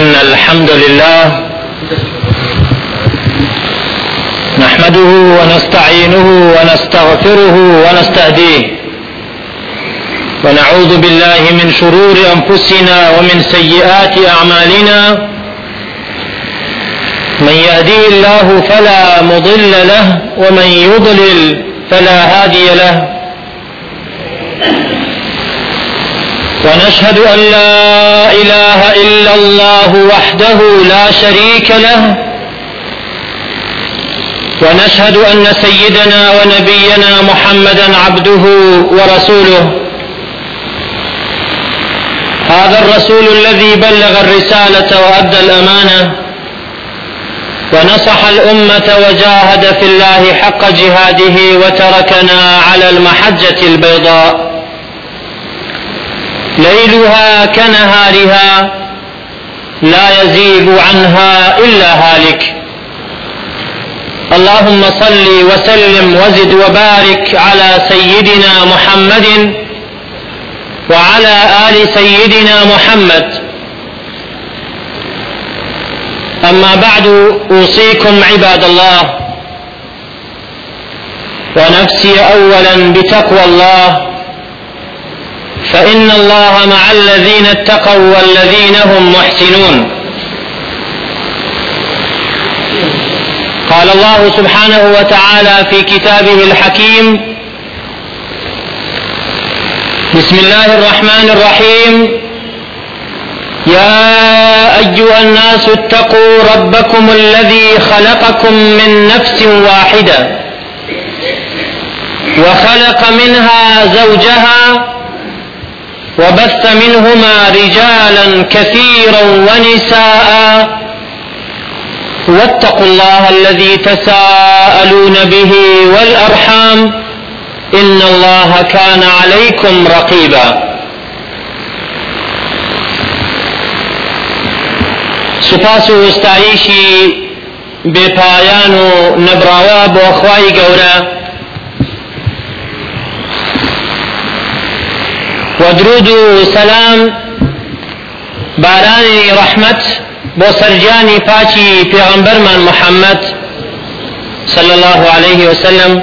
إن الحمد لله نحمده ونستعينه ونستغفره ونستهديه ونعوذ بالله من شرور أنفسنا ومن سيئات أعمالنا من يهديه الله فلا مضل له ومن يضلل فلا هادي له ونشهد أن لا إله إلا الله وحده لا شريك له. ونشهد أن سيدنا ونبينا محمدا عبده ورسوله. هذا الرسول الذي بلغ الرسالة وأدى الأمانة. ونصح الأمة وجاهد في الله حق جهاده وتركنا على المحجة البيضاء. ليلها كنهارها لا يزيغ عنها إلا هالك. اللهم صل وسلم وزد وبارك على سيدنا محمد وعلى آل سيدنا محمد. أما بعد أوصيكم عباد الله ونفسي أولا بتقوى الله. فإن الله مع الذين اتقوا والذين هم محسنون. قال الله سبحانه وتعالى في كتابه الحكيم بسم الله الرحمن الرحيم. يا أيها الناس اتقوا ربكم الذي خلقكم من نفس واحدة وخلق منها زوجها وبث منهما رجالا كثيرا ونساء. واتقوا الله الذي تساءلون به والأرحام. إن الله كان عليكم رقيبا. سپاس و استعیشی نبراوا بۆ خوای ودرود سلام بارانی رحمت بۆ سەرجانی پاچی پێغەمبەرمان محەممەد صلى الله عليه وسلم.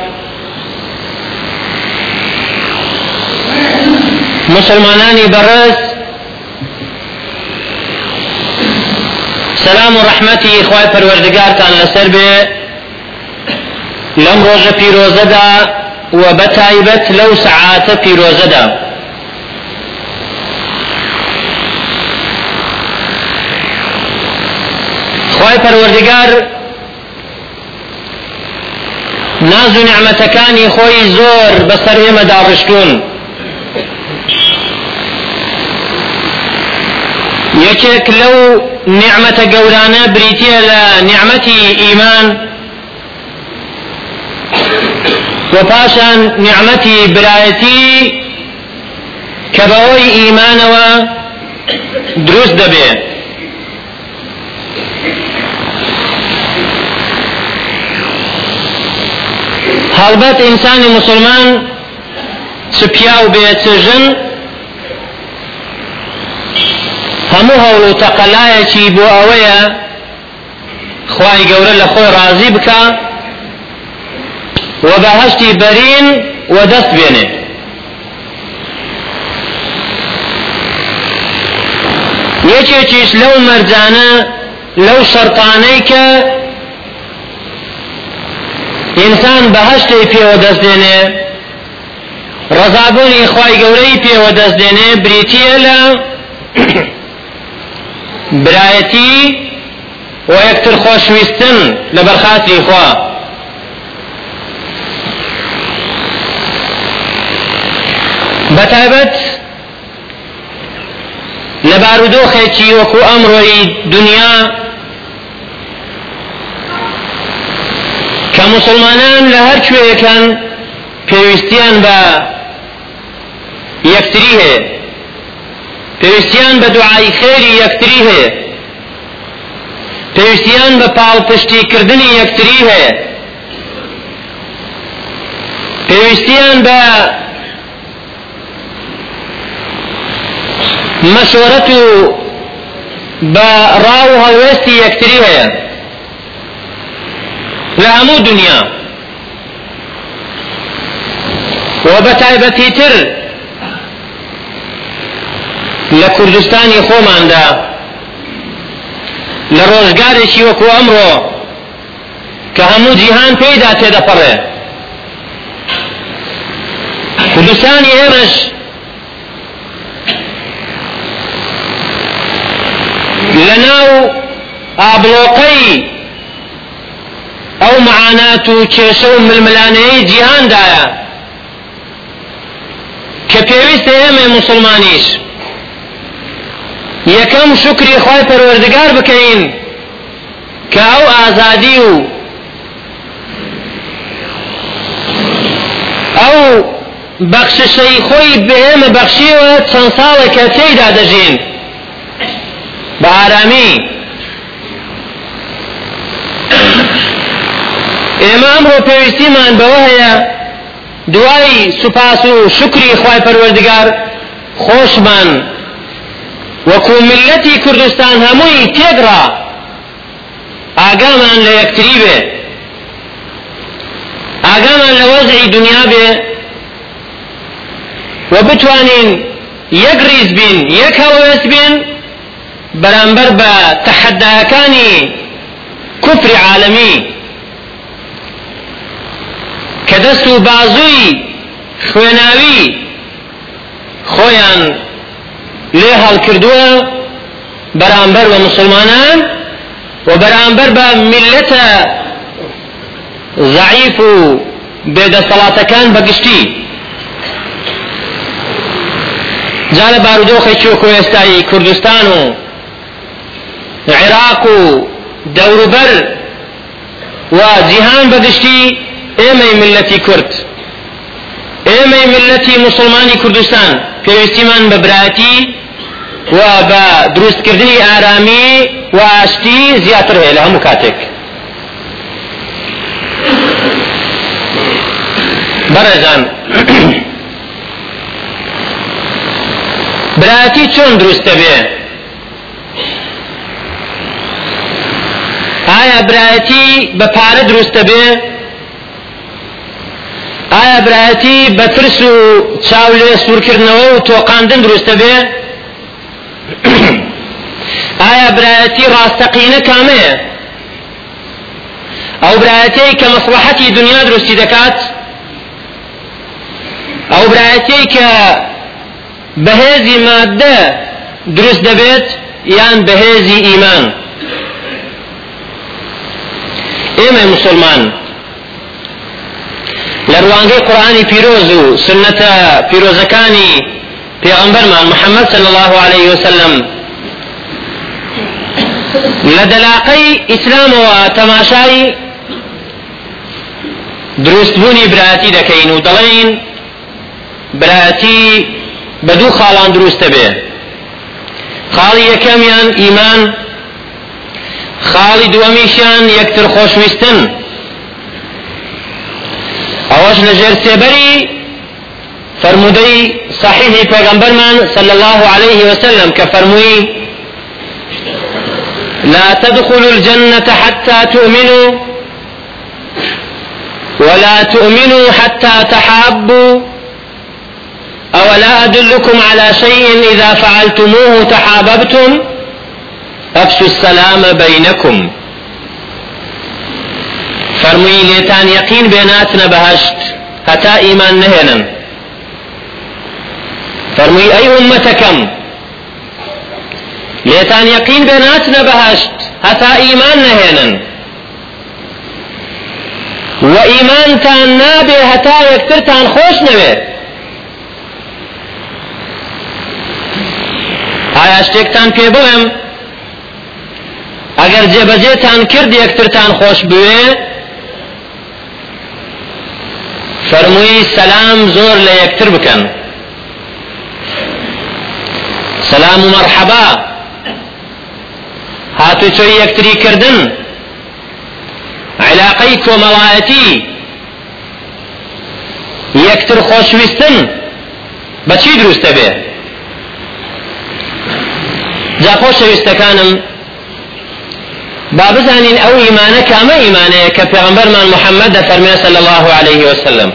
مسلمانانی بەڕێز سلام و ڕەحمەتی خوای پەروەردگارتان لەسەر بێ. لەم ڕۆژە پیرۆزەدا و بەتایبەت لەو سەعاتە پیرۆزەدا. خوای پەروەردگار ناز و نعمەتەکانی خۆی زۆر بەسەر ئێمە داڕشتون یەکێک لەو نعمەتە گەورانە بریتە لە نعمەتی ئیمان و پاشان نعمەتی برایەتی کە بەوەی ئیمانەوە دروست دەبێت البته انسان مسلمان سپیاو به چژن همو هولو تقلای چی بو اویا خواهی گوره لخو راضی بکا و بهشتی برین و دست بینه یکی چیش لو مرجانه لو شرطانه که ئینسان بەهشتی پێوە دەست دێنێ ڕزابوونی خی گەورەی پێوە دەست دێنێ بریتە لە برایەتی و یەکتر خۆشویستن لە بەرخاتی خوا. بەتایبەت لە بارودۆخێکی وەکو ئەمڕۆی دنیا که مسلمانان لهر چوه کن پیوستیان با یکتریه پیوستیان با دعای خیری یکتریه پیوستیان با پاو پشتی کردنی یکتریه پیوستیان با مشورتو با راو هلوستی یکتریه ہے لە هەموو دنیا و بە تایبەتی تر لە کوردستانی خۆماندا لە ڕۆژگارێکی وەکو ئەمڕۆ کە هەموو جیهان پێیدا تێدەپەڕێ کوردستانی ئێمەش لە ئەو معانات و کێشە و ململانەیەی جیهاندایە. کە پێویستە ئێمە مسلمانیش. یەکەم شکری خی پەروەردگار بکەین کە ئەو ئازادی و ئەو بەخششەی خۆی بێمە بەخشیوە چەند ساڵێکە تێیدا دەژین. بە ئارامی ئێمە ئەمڕۆ پێویستیمان بەوە هەیە دوای سوپاس و شکری خی پەروەردگار خۆشمان. وەکو ملەتی کوردستان هەمووی تێگڕا ئاگامان لە یەکتری بێ. ئاگامان لە وەزعی دنیا بێ. و بتوانین یەک ریز بین یەک هەوەس بین بەرامبەر بە تەحەداکانی کوفری عالەمی کە دەست و بازووی خوێناوی خۆیان لێ هەڵکردووە بەرامبەر بە مسلمانان و بەرامبەر بە میلەتە ضعیف و بێدەسەڵاتەکان بەگشتی جا لە بارودۆخێکی وەکو ئێستایی ئێمەی ملەتی کورد. ئێمەی ملەتی مسلمانی کوردستان. پێویستیمان بە براتی و بە دروستکردنی ئارامی و ئاشتی زیاتر هەیە لە هەموو کاتێک. بەڕێزان. براتی چۆن دروستە بێ؟ ئایا برایەتی بە پارە دروستە بێ؟ ئایا برایەتی بە ترس و چاو لێ سوورکردنەوە و تۆقاندن دروستە بێ ئایا برایەتی ڕاستەقینە کامەیە ئەو برایەتی کە مەسلحەتی دنیا دروستی دەکات ئەو برایەتی کە بەهێزی مادە دروست دەبێت یان بەهێزی ئیمان ئێمە مسلمان لە ڕوانگەی قورآانی پیرۆز و سنەتە پیرۆزەکانی پێغەمبەرمان محەممەد صلی الله عليه وسلم. لە دەلاقەی ئیسلامەوە تەماشای دروستبوونی براتی دەکەین و دەڵێن براتی بە دوو خاڵان دروستە بێ خاڵی یەکەمیان ئیمان خاڵی دووەمیشیان یەکتر خۆشویستن ئەوەش لە ژێر سێبەری فرمودەی صحیحی پێغەمبەرمان صلى الله عليه وسلم فەرمووی لا تدخلوا الجنة حتى تؤمنوا ولا تؤمنوا حتى تحابوا أولا أدلكم على شيء إذا فعلتموه تحاببتم أفشوا السلام بينكم. فرمووی لێتان یەقین بێناتنە بەهشت هەتا ئیمان نهێنن فەرمووی ئەی ئومەتەکەم لێتان یەقین بێناتنە بەهشت هەتا ئیمان نهێنن و ئیمانتان نابێ هەتا یەکترتان خۆش نەوێت ئایا شتێکتان پێ بڵێم ئەگەر جێبەجێتان کرد یەکترتان خۆش بوێ فەرمووی سەلام زۆر لە یەکتر سەلام و مەرحەبا هاتوچۆی یەکتری کردن علاقەی کۆمەڵایەتی یەکتر خۆشویستن. بەچی دروستە بێ؟ جا خۆشەویستەکانم با بزانین ئەو ئیمانە کامە ئیمانەیە کە پێغەمبەرمان محەممەد دەفەرمێ صلی الله عليه وسلم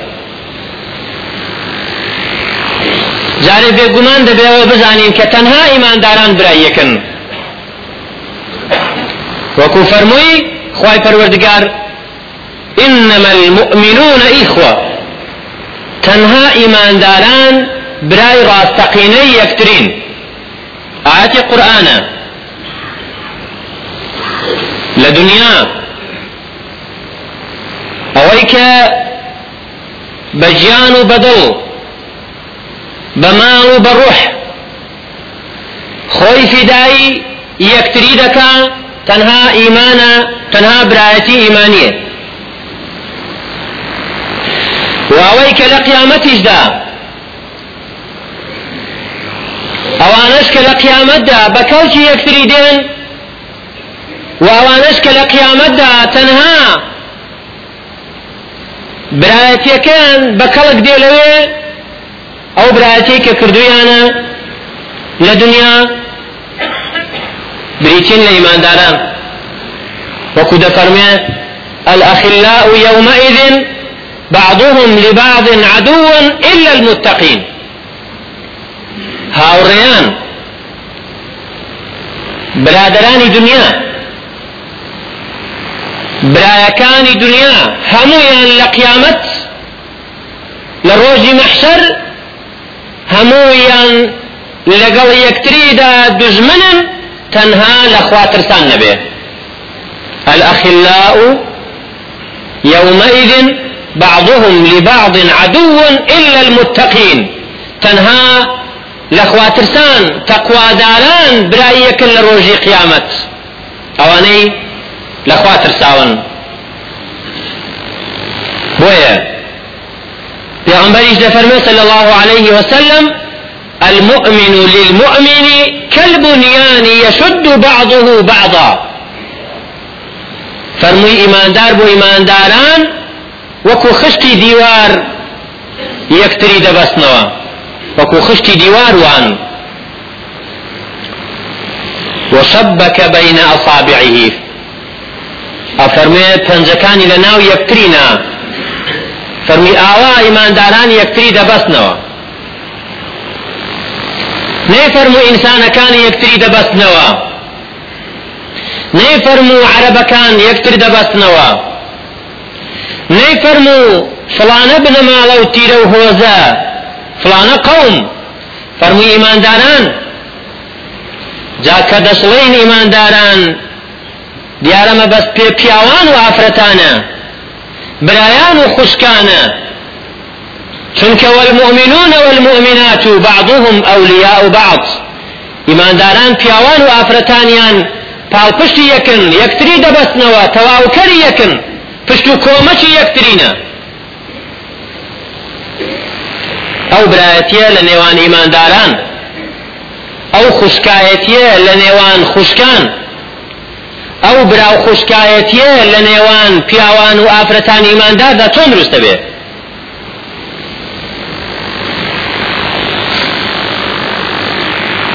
جارێ بێگومان دەبێەوە بزانین کە تەنها ئیمانداران برایەکن وەکو فەرمووی خوای پەروەردگار إنما المؤمنون إخوة. لدنيا. أويك بجيان بدل بمال بروح خوي فداي يكتري دكا تنها إيمانا تنها برأيتي إيمانية. وأويك لقيامتش دا قیامەتدا بە کەوتی یەکتری دێن و ئەوانش کە لە قیامەتدا تەنها برایەتیەکەیان بە کەڵک دێ لەوێ ئەو برایەتی کە کردویانە لە دنیا. بریتین لە الأخلاء يومئذ بعضهم لبعض عدو إلا المتقين هاوڕێیان برادرانی دنیا. برایەکانی دنیا هەمویان لە قیامەت لە ڕۆژی مەحشەر هەمویان لەگەڵ یەکتریدا دژمنن تەنها لە خواترسان الأخلاء يومئذ بعضهم لبعض عدو إلا المتقين. تنها لەخواترسان تەقواداران برایەکن لە ڕۆژی قیامەت. ئەوانەی لەخوا ترساون بۆیە پێغەمبەریش دەفەرمێ صلى الله عليه وسلم المؤمن للمؤمن كالبنيان يشد بعضه بعضا. فرمووی ئیماندار بۆ ئیمانداران وەکو خشتی دیوار یەکتری دەبەستنەوە وەکو خشتی دیوار وان. وشبك بين أصابعه. أفرمي پنجەکانی لە ناو یەکترینا فەرمی ئاوا ئیمانداران یەکتری دەبەستنەوە. نەیفەرموو ئینسانەکانی یەکتری دەبەستنەوە. نەیفەرموو عەرەبەکان یەکتر دەبەستنەوە. نەیفەرموو فڵانە بنەماڵە و تیرە و هۆزە. فلانە قوم. فەرمووی ئیمانداران. جا کە دەسڵین ئیمانداران. دیارەمە بەس پێ پیاوان و ئافرەتانە. برایان و خوشکانە. چونکە والمؤمنون والمؤمنات بعضهم أولياء بعض. ئیمانداران پیاوان و ئافرەتانیان پاڵپشتی یەکن یەکتری دەبەستنەوە تەواوکەری یەکن پشت و کۆمەکی یەکترینە. ئەو برایەتیە لە نێوان ئیمانداران ئەو خوشکایەتیە لە نێوان خوشکان. ئەو براو خوشکایەتیە لە نێوان پیاوان و ئافرەتان ئیمانداردا چۆن دروستە بێ.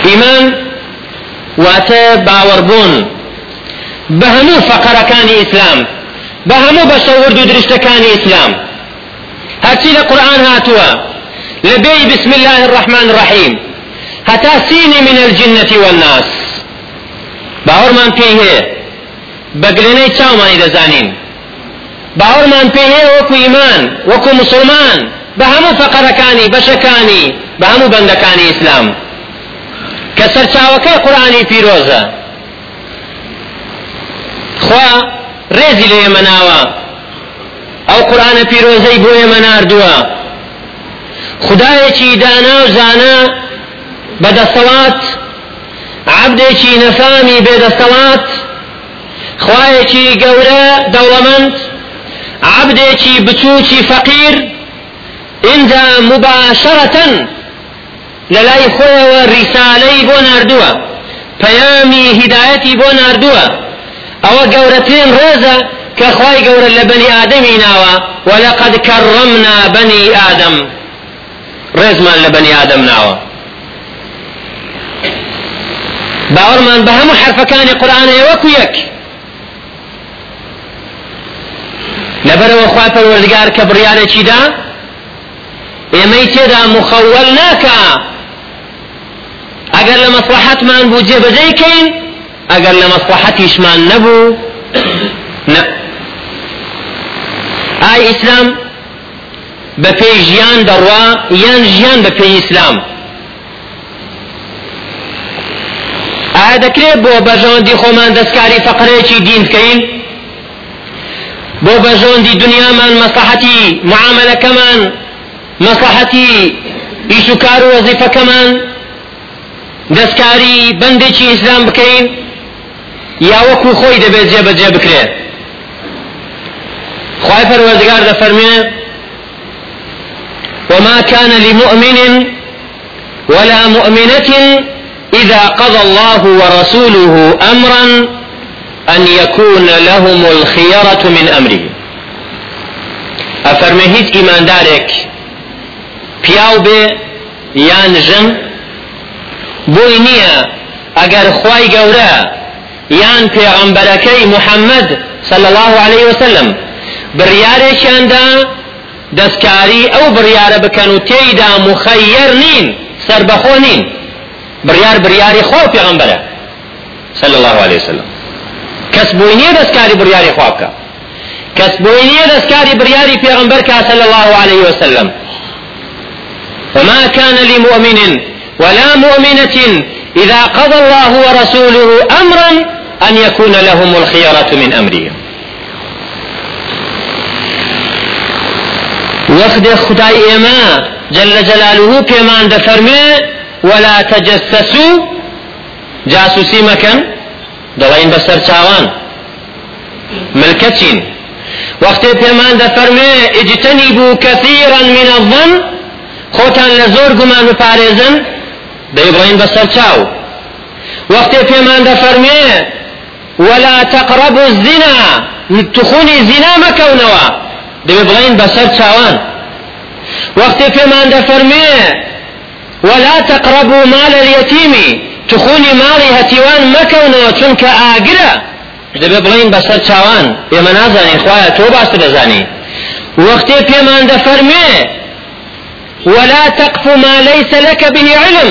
ئیمان واتە باوەڕبوون بە هەموو فەقەرەکانی ئیسلام بە هەموو بەشەورد و درشتەکانی ئیسلام. هەرچی لە قورآن هاتووە لە بێی بسم الله الرحمن الرحيم هەتا سینی من الجنة والناس. باورمان پێی هەیە. بەگرێنەی چاومانی دەزانین. باوەڕمان پێی هەیە وەکو ئیمان وەکو مسلمان بە هەموو فەقەرەکانی بەشەکانی بە هەموو بەندەکانی ئیسلام. کە سەرچاوەکەی قورآانی پیرۆزە. خوا ڕێزی لێ مەناوە ئەو قورآانە پیرۆزەی بۆ ئێمە ناردووە. خدایەکی دانا و زانە بەدەسەڵات عبدێکی نەفامی بێدەسەڵات خوایەکی گەورە دەوڵەمەند عبدێکی بچووکی فەقیر ئینجا مباشرەتەن لە لای خۆیەوە ریسالەی بۆ ناردووە پەیامی هیدایەتی بۆ ناردووە ئەوە گەورەترین ڕێزە کە خوای گەورە لە بەنی ئادەمی ناوە وەلەقەد کەڕەمنا بەنی ئادەم ڕێزمان لە بەنی ئادەم ناوە. باوەڕمان بە هەموو حرفەکانی قورآانەیە وەکو یەک لەبەرەوە خوا پەروەردگار کە بڕیارێکی دا ئێمەی تێدا مخەوەل ناکە ئەگەر لە مەسلحەتمان بوو جێبەجێکەین ئەگەر لە مەسلحەتیشمان نەبوو نە ئای ئیسلام بە پێی ژیان دەڕوا یان ژیان بە پێی ئیسلام. ئایا دەکرێت بۆ بەژەوەندی خۆمان دەستکاری فەقرەیەکی دین بکەین؟ بۆ بەژەوەندی دنیامان مەسلحەتی معاملەکەمان مەسلحەتی ئیش و کار و وەزیفەکەمان دەستکاری بەندێکی ئیسلام بکەین یا وەکو خۆی دەبێت جێبەجێ بکرێت خی پەروەردگار دەفەرمێ وما كان لمؤمن ولا مؤمنة إذا قضى الله ورسوله أمرا أن يكون لهم الخيرة من أمره. أفرمي هيت إيمان دارك پیاو بێ یان ژن بۆی نییە. ئەگەر خی گەورە یان پێغەمبەرەکەی محەممەد صلى الله عليه وسلم بڕیارێکیاندا دەستکاری ئەو بڕیارە بکەن و تێیدا مخەیر نین سربەخۆ نین. بڕیار بڕیاری صلى الله عليه وسلم. کەس بۆی نییە دەستکاری بڕیاری خوا بکە. کەس بۆی نییە دەستکاری بڕیاری پێغەمبەر کا صلى الله عليه وسلم وما كان لمؤمن ولا مؤمنة إذا قضى الله ورسوله أمرا أن يكون لهم الخيرة من أمرهم. وەخدێ خدای ئێمە جل جلاله پێمان دەفەرمێ ولا تجسسوا جاسوسی مەکەن دەڵێن بەسەر چاوان. ملکەچین وەختێ پێمان دەفەرمێ اجتنبوا كثيرا من الظن خۆتان لە زۆر گومان بپارێزن دەیبڕین چاو. وەختێ پێمان دەفەرمێ ولا تقربوا الزنا تخونی زنا مەکەونەوە دەبێ بڵین بەسەر چاوان. وەختێ پێمان دەفەرمێ ولا تقربوا مال اليتيم تخونی ماڵی هەتیوان مەکەونەوە چونکە ئاگرە. دەبێ بڵین بەسەر چاوان ئێمە نازانین خوایە تۆ باشتر دەزانی. وەختێ پێمان دەفەرمێ ولا تقف ما ليس لك به علم.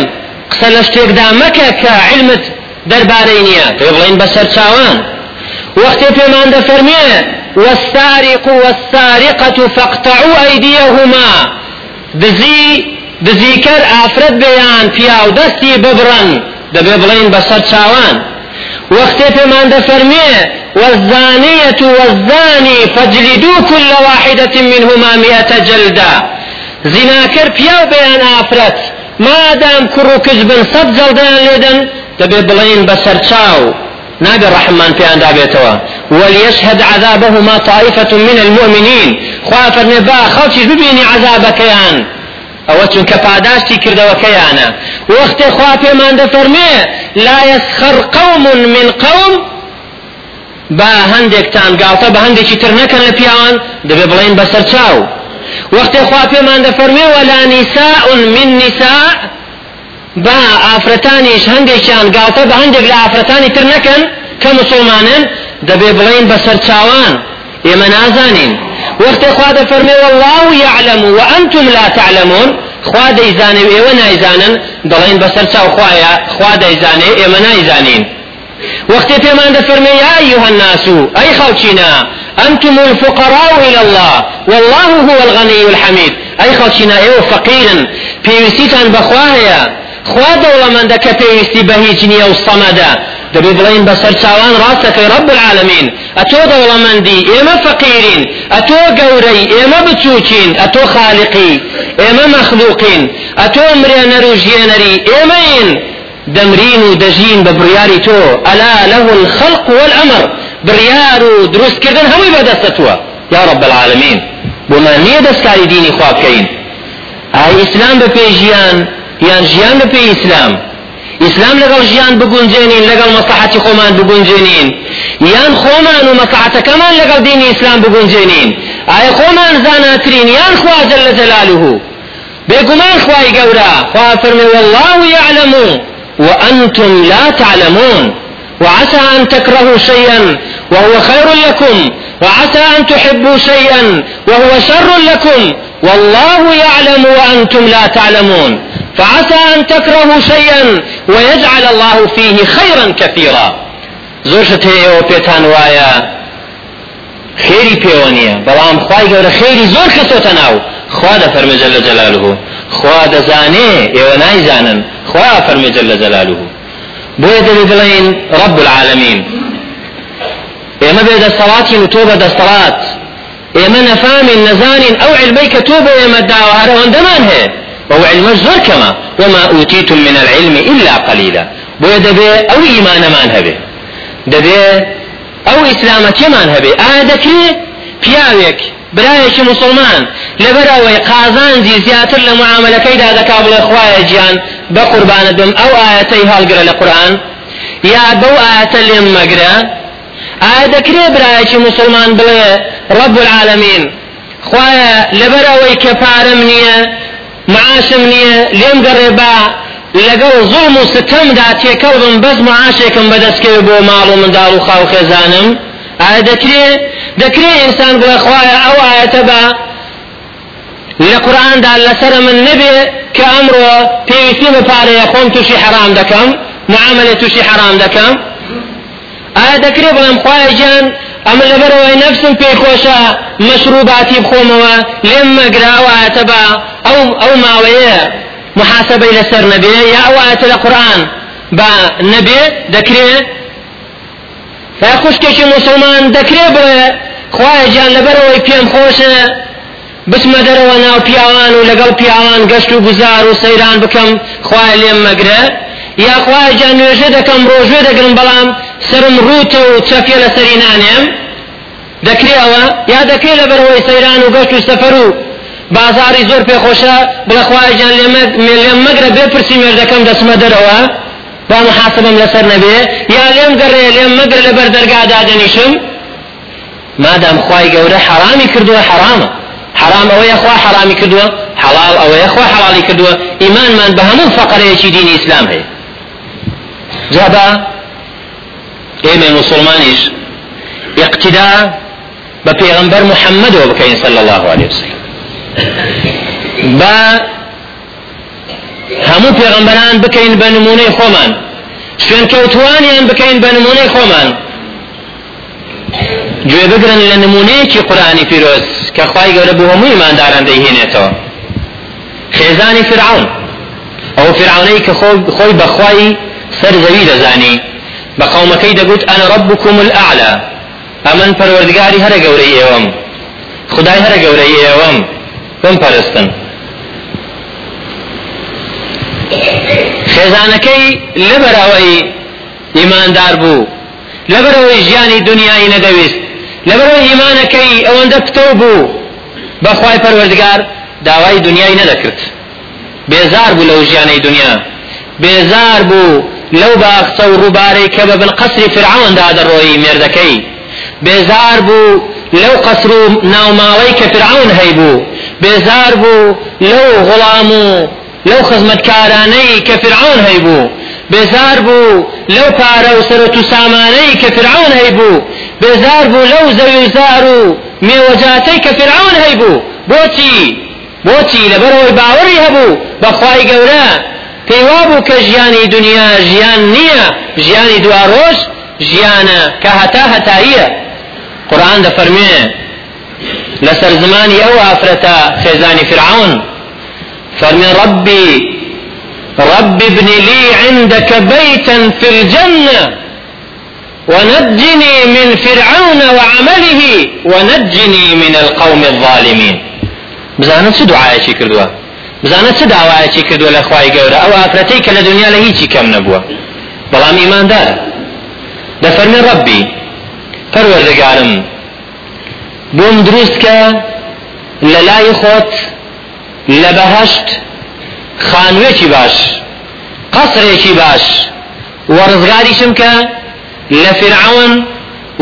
قسە لە شتێکدا مەکە کە علمت دەربارەی نییە. دەبێ بڵین بەسەر چاوان. وەختێ پێمان دەفەرمێ والسارق والسارقة فاقطعوا أيديهما. دزي دزيكر ئافرەت بێیان پیا و دەستی ببڕن. دەبێ بڵین بەسەر چاوان. وەختێ پێمان دەفەرمێ والزانية والزاني فاجلدوا كل واحدة منهما مئة جلدة زناكر پیا و بێیان ئافرەت مادام کوڕ و کچ بن سەد جەڵدەیان لێدەن دەبێ بڵین بەسەر چاو. نابێ ڕحمان پێیان دابێتەوە وليشهد عذابهما طائفة من المؤمنين. خوا فرمي با خەڵکیش ببینی عذابەکەیان. ئەوە چونکە پاداشتی کردەوەکەیانە وەختێ خوا پێمان دەفەرمێ لا يسخر قوم من قوم با هەندێکتان گاڵتە بە هەندێکی تر نەکەن لە پیاوان دەبێ بڵین بەسەر چاو. وەختێ خوا پێمان دەفەرمێ ولا نساء من نساء با ئافرەتانیش هەندێکیان گاڵتە بە هەندێک لە ئافرەتانی تر نەکەن کە مسلمانن دەبێ بڵین بەسەر چاوان. ئێمە نازانین. وەختێ خوا دەفەرمێ والله يعلم وأنتم لا تعلمون. خوا دەیزانێ و ئێوە نایزانن دەڵێن بەسەر چاو خوایە خوا دەیزانێ ئێمە نایزانین وەختێ پێمان دەفەرمێ یا أيها الناس أي خەڵکینە أنتم الفقراء إلى الله. والله هو الغني الحميد. أي خەڵکینە ئێوە فەقیرن پێویستیتان بەخوا هەیە خوا دەوڵەمەندە کە پێویستی بە هیچ نییە و سەمەدە دەبێ بڵین بەسەر چاوان ڕاستەکەی ڕب العالمین. ئەتۆ دەوڵەمەندی ئێمە فەقیرین ئەتۆ گەورەی ئێمە بچووکین ئەتۆ خالقی ئێمە مەخلوقین ئەتۆ مرێنەر و ژێنەری ئێمەین دەمرین و دەژین بە بڕیاری تۆ ئەلا له الخلق والأمر. بڕیار و دروستکردن هەمووی بەدەستە یا رب العالمین. بۆمان نییە دەستکاری دینی خوا بکەین ئای ئیسلام بە پێژیان یان ژیان بە پێی ئیسلام لەگەڵ ژیان بگونجێنین لەگەڵ مەسلحەتی خۆمان بگونجێنین یان خۆمان و مەسلحەتەکەمان لەگەڵ دینی ئیسلام بگونجێنین ئایا خۆمان زاناترین یان خوا جل جلاله. بێگومان خوای گەورە خوا فەرمێ والله يعلم وأنتم لا تعلمون. وعسى أن تكرهوا شيئا وهو خير لكم. وعسى أن تحبوا شيئا وهو شر لكم. والله يعلم وأنتم لا تعلمون. فعسى أن تكرهوا شيئا ويجعل الله فيه خيرا كثيرا. وبيتان وايا خيري بيونية بلام خواي قول خيري زور خسوت ناو. خوا دا فرمي جل جلاله خوا دا زاني ناي زانن خوا فرمي جل جلاله بويا دبي بلين رب العالمين ايما بيد الصلاة وتوبة دا الصلاة ايما نفام نزان أو علميك توبة ايما الدعوة هذا وندمان هي وهو علم الزور كما وما أوتيتم من العلم إلا قليلا. بويا دبي أو إيمان مان هبه دبي أو اسلامەتیمان هەبێ ئایا دەکرێت پیاوێک برایەکی مسلمان. لەبەرەوەی قازانجی زیاتر لە معاملەکەیدا دەکا بڵێ خوایە گیان بە قوربانە بم ئەو ئاەتەی هەڵگرە لە قورآن یا بەو ئاەتە لێم مەگرە ئایا برایەکی مسلمان بڵێ ڕب العالمین خوایە لەبەرەوەی کە پارەم معاشم نییە لێم گەڕێ با لەگەڵ زوڵم و ستەمدا تێکەڵبم بەس معاشێکم بەدەستکەوێ بۆ ماڵ و منداڵ و خاو خێزانم. ئایا دەکرێ؟ دەکرێ ئینسان بڵێ خوایە ئەو ئاەتە بە لە قورآاندا لەسرە من نەبێ کە ئەمڕۆ پێویستی بە پارەیە خۆم تووشی حرام دەکەم معاملە تووشی حرام دەکەم. ئایا دەکرێ بڵێم خوایە گیان ئەمە لەبەرەوەی نفسم پێی خۆشە مەشروباتی بخۆمەوە لێم مەگراوایەتە بە ئەو ئەو ماوەیە محاسبەی لەسەر نەبێ یا ئەو ئاەتە لە قورآن بە نەبێ دەکرێت خوشکێکی مسلمان دەکرێ بڵێ خوایە گیان لەبەرەوەی پێم خۆشە بسمە دەرەوە ناو پیاوان و لەگەڵ پیاوان گەشت و گوزار و سەیران بکەم خوای لێم مەگرە. یا خوای جان نوێژە دەکەم ڕۆژێ دەگرم بەڵام سرم ڕوتە و چەپێ لە سەری نانێم دەکرێەوە یا دەکرێت لەبەرەوەی سەیران و گەشت و سەفەر و بازاری زۆر پێخۆشە بڵە خوایجان لێم مەگرە بێپرسی مێردەکەم دەسمە دەرەوە. با محاسبم لەسەر نەبێ. یا لێم گەڕێ لێم مەگر لەبەر دەرگادا دەنیشم مادام خوای گەورە حرامی کردووە حرامە. حرام ئەوەیە خوا حرامی کردووە حلال ئەوەیە خوا حلالی کردووە. ئیمانمان بە هەموو فەقەرەیەکی دینی ئیسلام هەیە. جابا ئێمە مسلمانیش اقتدا بە پێغمبەر محەممەدەوە بکەین صلى الله عليه وسلم. با هەموو پێغەمبەران بکەین بە نمونەی خۆمان. شوێن کەوتوانیان بکەین بە نمونەی خۆمان. گوێ بگرن لە نمونەیەکی قورآانی پیرۆز کە خوای گەورە بۆ هەموو ئیمانداران دەیهێنێتەوە. خێزانی فرعون. ئەو فرعونەی کە خۆی بەخوای سەر زەوی دەزانی. بە قەومەکەی دەگوت ئەنە ڕبکم الأعلى ئەمن پەروەردگاری هەرە گەورەی ئێوەم. خدای هەرە گەورەی ئێوەم. بم پەرستن؟ خێزانەکەی لەبەرەوەی ئیماندار بوو لەبەرەوەی ژیانی دنیای نەدەویست لەبەرەوەی ئیمانەکەی ئەوەندە پتە بوو. بەخوای پەروەردگار داوای دنیای نەدەکرد. بێزار بوو لەو ژیانەی دنیا. بێزار بوو لەو باخچە و ڕووبارەی کە بە بنقەسری فرعوندا دەڕۆی مێردەکەی. بێزار بوو لەو قەسر و ناوماڵەی کە فرعون هەیبوو. بێزار بوو لەو غڵام و لەو خزمەتکارانەی کە فرعون هەیبوو بێزار بوو لەو پارە و سەرەت و سامانەی کە فرعون هەیبوو بێزار بوو لەو زەوی زار و مێوەجاتەی کە فرعون هەیبوو بۆچی؟ بۆچی؟ لەبەرەوەی باوەڕی هەبوو. بەخوای گەورە پێیوا بوو کە ژیانی دنیا ژیان نییە. ژیانی دوا ڕۆژ ژیانە کە هەتا هەتاییە. قورآن دەفەرمێ لەسەر زمانی ئەو ئافرەتە خێزانی فرعون. فەرمێ ربي رب ابن لي عندك بيتا في الجنة ونجني من فرعون وعمله ونجني من القوم الظالمين بزانە چ دوعاەکی کردووە بزانە چ داوایەکی کردووە لە خوای گەورە؟ ئەو ئافرەتەی کە لە دنیا لە هیچی کەم نەبووە. بەڵام ئیماندارە دەفەرمێ ڕبی پەروەردەگارم بۆم دروست کە لە لای خۆت لە بەهشت خانوێکی باش قەسرێکی باش. وەڕزگاریشم کە لە فرعون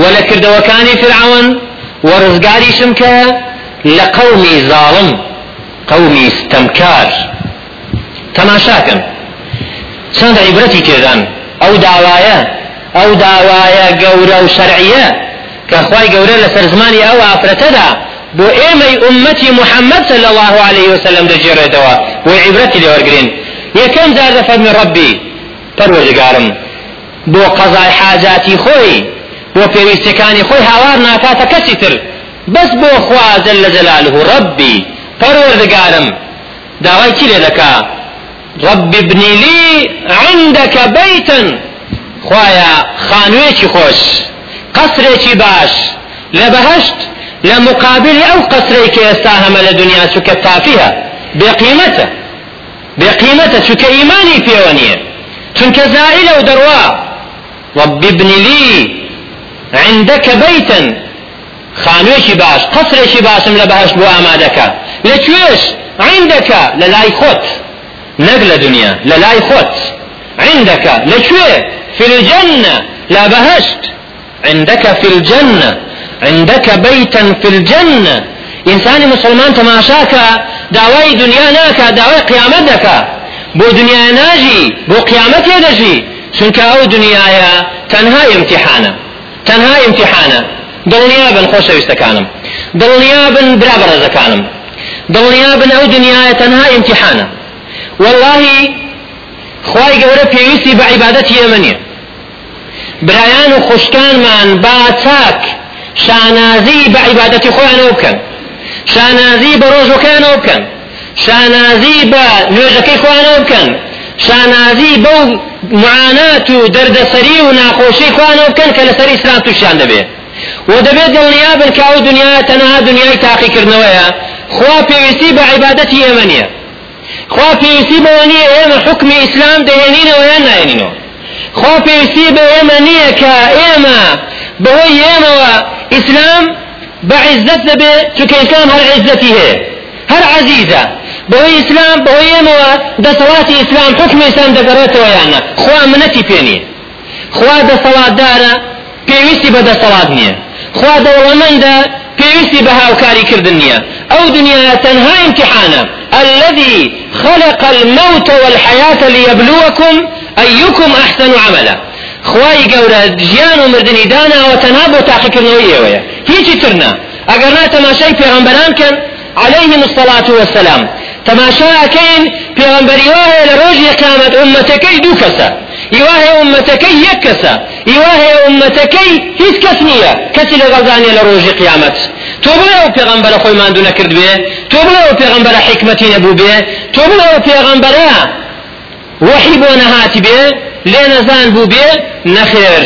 و فرعون. وەڕزگاریشم کە لە قەومی زاڵم قەومی ستەمکار تەماشاکەن. چ چەند عیبرەتی تێدان ئەو داوایە ئەو داوایە گەورە و گەورە لەسەر زمانی ئەو ئافرەتەدا بۆ ئێمەی ئومەتی محەممەد صلى الله عليه وسلم دەجێڕێتەوە بۆ عیبرەتی لێوەرگرین. یەکەم جار دەفەرمی ڕەبی پەروەردگارم. بۆ قەزای حاجاتی خۆی بۆ پێویستەکانی خۆی هاوار ناکاتە کەسی تر. بەس بۆ خوازل لە جەلاله ڕەبی پەروەردگارم. داوای چی لێ دەکا؟ رب ابني لي عندك بيتا خوايا خانوێکی خۆش. قەسرێکی باش. لە بەهشت لە مقابل ئەو قەسرەی کە ئێستا هەمە لە دنیا چووکە تافیە بێقیمەتە بێقیمەتە چووکە ئیمانی پێوە نییە. چونکە و دەڕوا رب ابن لي عندك بيتا. خانوێکی باش قەسرێکی باشم لە بەهشت بۆ ئامادەکە. لەکوێش؟ عندك لەلای خۆت. نەک لە دنیا لە لای في الجنة. لا بهشت. عندك في الجنة عندك بيتا في الجنة. إنسان مسلمان تماشاك داوای دنیا ناکا داوای قیامت دکا بۆ دنیا ناژی بۆ قیامەت دەژی چونکە ئەو دنیاە تەنها امتحانە تەنها امتحانە دڵنیا بن خۆشەویستەکانم دڵنیا بن برا بەڕێزەکانم دڵنیا بن ئەو دنیاە تەنها امتحانە والله پێویستی بە عیبادەتی ئێمە نییە برایان و خوشکانمان با چاک شانازی بە عیبادەتی خۆیانەوە بکەن. شانازی بە ڕۆژەکانەوە بکەن. شانازی بە نوێژەکەی خۆیانەوە بکەن. شانازی بەو معانات و دەردەسەری و ناخۆشی خوانەوە بکەن کە لەسەر ئیسلام تووشیان دەبێت و دەبێت دڵنیا بن کە ئەو دنیا تەنها دنیای تاقیکردنەوەیە خوا پێویستی بە عیبادەتی ئێمە نییە. خوا پێویستی بەوە نییە ئێمە حکمی ئیسلام دەهێنینەوە یان ناێنینەوە خوا پێویستی بە ئێمە نییە کە ئێمە بەهۆی ئێمەوە ئیسلام بعزت دەبێ چونکە ئیسلام هەر عزەتی هەیە هەر عزیزە بەهۆی ئیسلام بەهۆی ئێمەوە دەسەڵاتی ئیسلام حکمی ئیسلام دەگەڕێتەوە یانە خوا منەتی پێ نییە خوا دەسەڵاتدارە پێویستی بە دەسەڵات نییە خوا دەوڵەمەندە پێویستی بە هاوکاریکردن نییە ئەو دنیا تەنها امتحانە الذي خلق الموت والحياة ليبلوكم أيكم أحسن عملا؟ خواي گەورە ژیان و مردنی داناوە تەنها بۆ تاقیکردنەوەی ئێوەیە. ترنا ئەگەر نا تەماشای پێغەمبەران عليهم الصلاة والسلام تەماشاکەین پێغەمبەری وایە لە ڕۆژی قیامەت ئومەتەکەی دوو کەسە. ئیواهێ ئومەتەکەی یەک کەسە. ئیواهێ ئومەتەکەی هیچ کەس نییە. کەسی لەگەڵدانێ لە ڕۆژی قیامەت. تۆ بڵێ ئەو پێغەمبەرە خۆی ماندوو نەکرد بێ؟ تۆ بڵێ ئەو پێغەمبەرە حکمەتی نەبوو بێ؟ تۆ وحی بۆ نەهاتی بێ لێ نەزان بوو بێ نەخێر.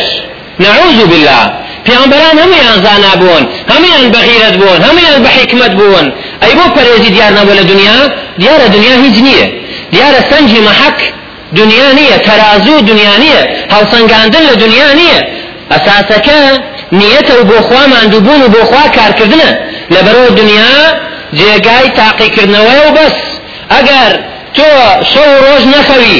نعوذ بالله. پیامبران هەمویان زانا بوون هەمویان بەغیرەت بوون هەمویان بە حکمت بوون. ئەی بۆ پەرێزی دیار نەبوو لە دنیا؟ دیارە دنیا هیچ نییە. دیارە سەنجی مەحەک دنیا نییە تەرازوو دنیا نییە هەڵسەنگاندن لە دنیا نییە. ئەساسەکە نیەتە و بۆ خوا ماندووبوون و بۆ خوا کارکردنە. لەبەرەوە دنیا جێگای تاقیکردنەوەی و بەس. ئەگەر تۆ شەو ڕۆژ نەخەوی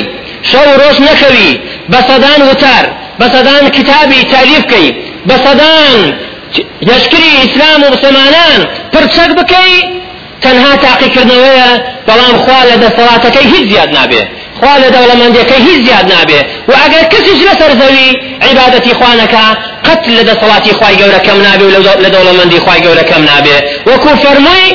شەو ڕۆژ نەخەوی بەسەدان وتار بەسەدان کتابی تالیف بکەی بەسەدان لەشکری ئیسلام و مسلمانان پرچەک بکەی تەنها تاقیکردنەوەیە بەڵام خوا لە دەسەڵاتەکەی هیچ زیاد نابێ خوا لە دەوڵەمەندەکەی هیچ زیاد نابێ و ئەگەر کەسیش لەسەر زەوی عیبادەتی خوانەکە قەت لە دەسەڵاتی خوای گەورە کەم نابێ و لە دەوڵەمەندی خوای گەورە کەم نابێ وەکو فەرمووی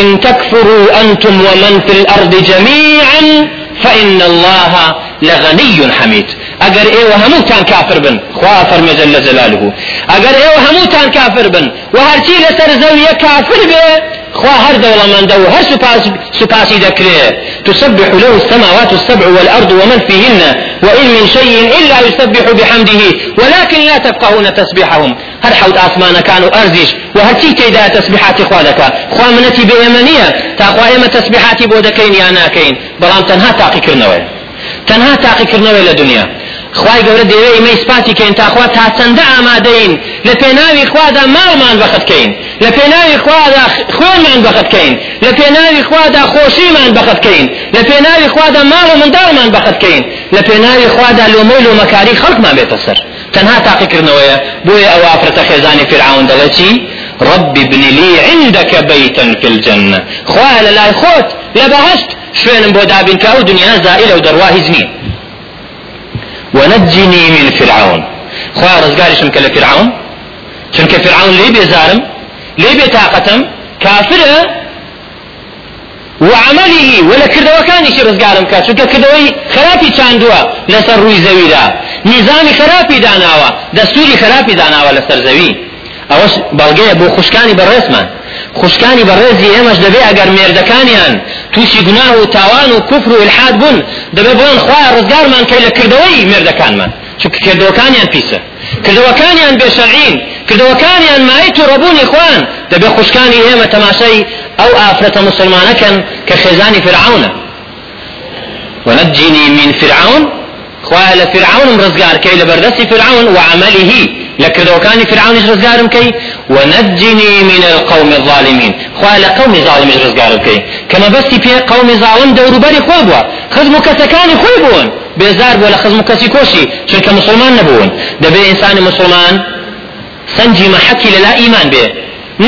إن تكفروا أنتم ومن في الأرض جميعا فإن الله لغني حميد. اگر أيوه هموتان كافر بن خوا فرمي جل جلاله اگر أيوه هموتان كافر بن وهرچي لسر زوية كافر به. خوا هر دولة من دو هر سپاس سپاسي ذكره تسبح له السماوات السبع والأرض ومن فيهن وإن من شيء إلا يسبح بحمده ولكن لا تفقهون تسبيحهم. هەر حەوت ئاسمانەکان و ئەرزیش و هەرچی تێیدا تەسبیحاتی خوا دەکا خوا منەتی بە ئێمە نییە تا خوا ئێمە تەسبیحاتی بۆ دەکەین یا ناکەین بەڵام تەنها تاقیکردنەوەین تەنها تاقیکردنەوەین لە دنیا خوای گەورە دەوێ ئمە ئیسپاتی کەین تاخوا تا چەندە ئامادەین. لە پێناوی خوادا ماڵمان بەخەتکەین. لە پێناوی خوادا خوێنمان بەخەتکەین. لە پێناوی خوادا خۆشیمان بەخەتکەین. لە پێناوی خوادا ماڵ و منداڵمان بەخەتکەین. لە پێناوی خوادا لۆمە و لۆمەکاری خەڵکمان بێتە سەر. تەنها تاقیکردنەوەیە بۆیە ئەو ئافرەتە خێزانی فرعون دەڵێ چی؟ رب ابن لي عندك بيتا في الجنة. خواه للاي خوت لبهشت شوێنم بۆ دابین کە ئەو دنیا زائلە و هیچ نییە ونجني من فرعون. خوا رزقارشم كلا فرعون؟ چونکە فرعون لێ بێزارم لێ بێتاقەتم کافرە وعمله ولا كردوكاني شي رزقارم كا چونکە کردەوەی خراپی چاندووە لەسەر ڕووی زەویدا. نظامی خراپی داناوە دەستوری خراپی داناوە لەسەر زەوی. ئەوەش بەڵگەیە بۆ خوشکانی بەڕێزمان خوشکانی بەڕێزی ئێمەش دەبێ ئەگەر مێردەکانیان. تووشی گوناه و تاوان و کوفر و الحاد بوون دەبێ بڵێن خوا ڕزگارمان کەی لە کردەوەی مێردەکانمان. چونکە کردەوەکانیان پیسە. کردەوەکانیان بێشەعین کردەوەکانیان مای تووڕەبوونی خوان دەبێ خوشکانی ئێمە تەماشای ئەو ئافرەتە مسلمانەکەن کە خێزانی فرعونە. ونجني من فرعون خوایە لە فرعون ڕزگار کەی لەبەردەستی فرعون و عەمەلە لە کردەوەکانی فرعون ڕزگارم کەی؟ ونجني من القوم الظالمين. خوایە لە قومی ظالم ڕزگارم کەی؟ کە مەبەستی قومی ظالم دەوروبەری خۆی بوو خزم و کەسەکانی خۆی بوون بێزار بۆ لە خزم و کەسی کۆشی چونکە مسلمان نەبوون دەبێ ئینسانی مسلمان. سنجی مەحەکی لەلا ئیمان بێ